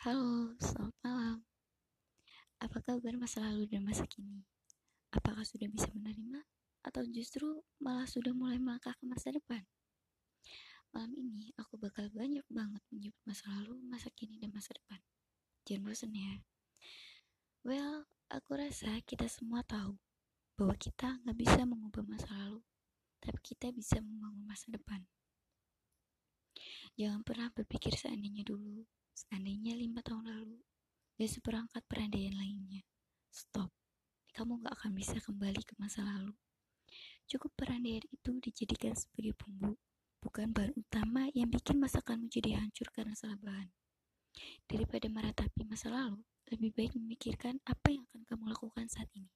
Halo, selamat malam. Apa kabar masa lalu dan masa kini? Apakah sudah bisa menerima atau justru malah sudah mulai melangkah ke masa depan? Malam ini aku bakal banyak banget menyebut masa lalu, masa kini, dan masa depan. Jangan bosan ya. Well, aku rasa kita semua tahu bahwa kita nggak bisa mengubah masa lalu, tapi kita bisa membangun masa depan. Jangan pernah berpikir seandainya dulu, Seandainya lima tahun lalu, dan seperangkat perandaian lainnya. Stop. Kamu gak akan bisa kembali ke masa lalu. Cukup perandaian itu dijadikan sebagai bumbu, bukan bahan utama yang bikin masakanmu jadi hancur karena salah bahan. Daripada meratapi masa lalu, lebih baik memikirkan apa yang akan kamu lakukan saat ini.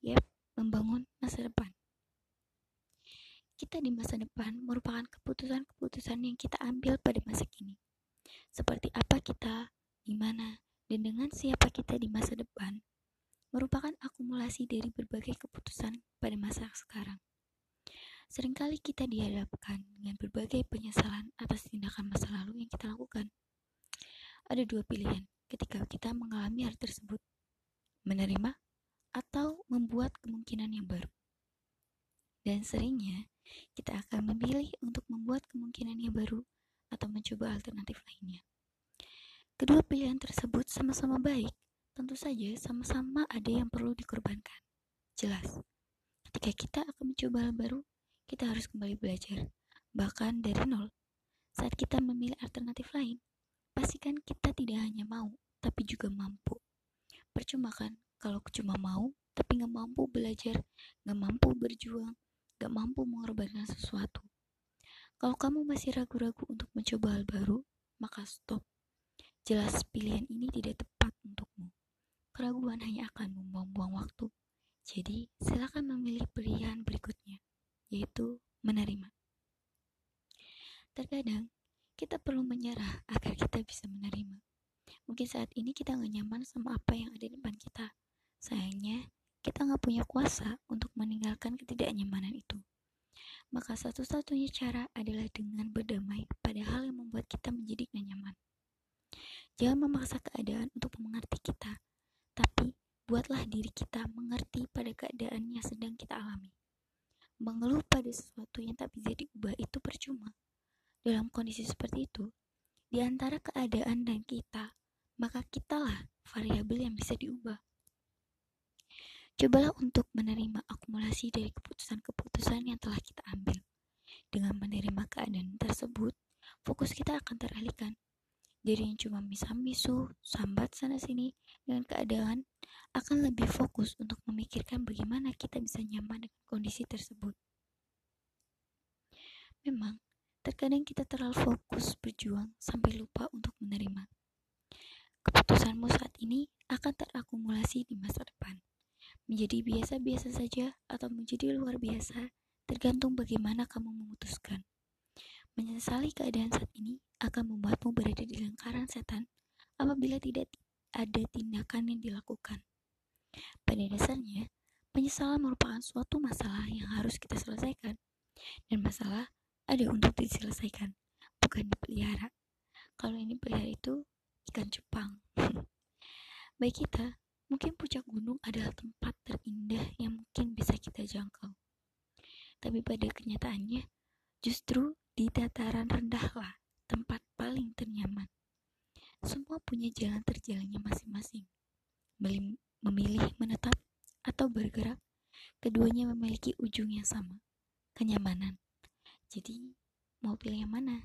Yap, membangun masa depan. Kita di masa depan merupakan keputusan-keputusan yang kita ambil pada masa kini seperti apa kita, di mana, dan dengan siapa kita di masa depan, merupakan akumulasi dari berbagai keputusan pada masa sekarang. Seringkali kita dihadapkan dengan berbagai penyesalan atas tindakan masa lalu yang kita lakukan. Ada dua pilihan ketika kita mengalami hal tersebut, menerima atau membuat kemungkinan yang baru. Dan seringnya, kita akan memilih untuk membuat kemungkinan yang baru mencoba alternatif lainnya. Kedua pilihan tersebut sama-sama baik, tentu saja sama-sama ada yang perlu dikorbankan. Jelas, ketika kita akan mencoba hal baru, kita harus kembali belajar, bahkan dari nol. Saat kita memilih alternatif lain, pastikan kita tidak hanya mau, tapi juga mampu. Percuma kan kalau cuma mau, tapi nggak mampu belajar, nggak mampu berjuang, nggak mampu mengorbankan sesuatu. Kalau kamu masih ragu-ragu untuk mencoba hal baru, maka stop. Jelas pilihan ini tidak tepat untukmu. Keraguan hanya akan membuang-buang waktu. Jadi, silakan memilih pilihan berikutnya, yaitu menerima. Terkadang, kita perlu menyerah agar kita bisa menerima. Mungkin saat ini kita nggak nyaman sama apa yang ada di depan kita. Sayangnya, kita nggak punya kuasa untuk meninggalkan ketidaknyamanan itu maka satu-satunya cara adalah dengan berdamai pada hal yang membuat kita menjadi nyaman. Jangan memaksa keadaan untuk mengerti kita, tapi buatlah diri kita mengerti pada keadaan yang sedang kita alami. Mengeluh pada sesuatu yang tak bisa diubah itu percuma. Dalam kondisi seperti itu, di antara keadaan dan kita, maka kitalah variabel yang bisa diubah. Cobalah untuk menerima akumulasi dari keputusan-keputusan yang telah kita ambil. Keadaan tersebut, fokus kita akan teralihkan. Dari yang cuma misam-misu, sambat sana-sini dengan keadaan, akan lebih fokus untuk memikirkan bagaimana kita bisa nyaman dengan kondisi tersebut. Memang, terkadang kita terlalu fokus berjuang sampai lupa untuk menerima. Keputusanmu saat ini akan terakumulasi di masa depan menjadi biasa-biasa saja atau menjadi luar biasa, tergantung bagaimana kamu memutuskan. Menyesali keadaan saat ini akan membuatmu berada di lingkaran setan apabila tidak ada tindakan yang dilakukan. Pada dasarnya, penyesalan merupakan suatu masalah yang harus kita selesaikan. Dan masalah ada untuk diselesaikan, bukan dipelihara. Kalau ini pelihara itu ikan cupang. Baik kita, Mungkin puncak gunung adalah tempat terindah yang mungkin bisa kita jangkau. Tapi pada kenyataannya, justru di dataran rendahlah tempat paling ternyaman. Semua punya jalan terjalannya masing-masing. Memilih menetap atau bergerak, keduanya memiliki ujung yang sama, kenyamanan. Jadi, mau pilih yang mana?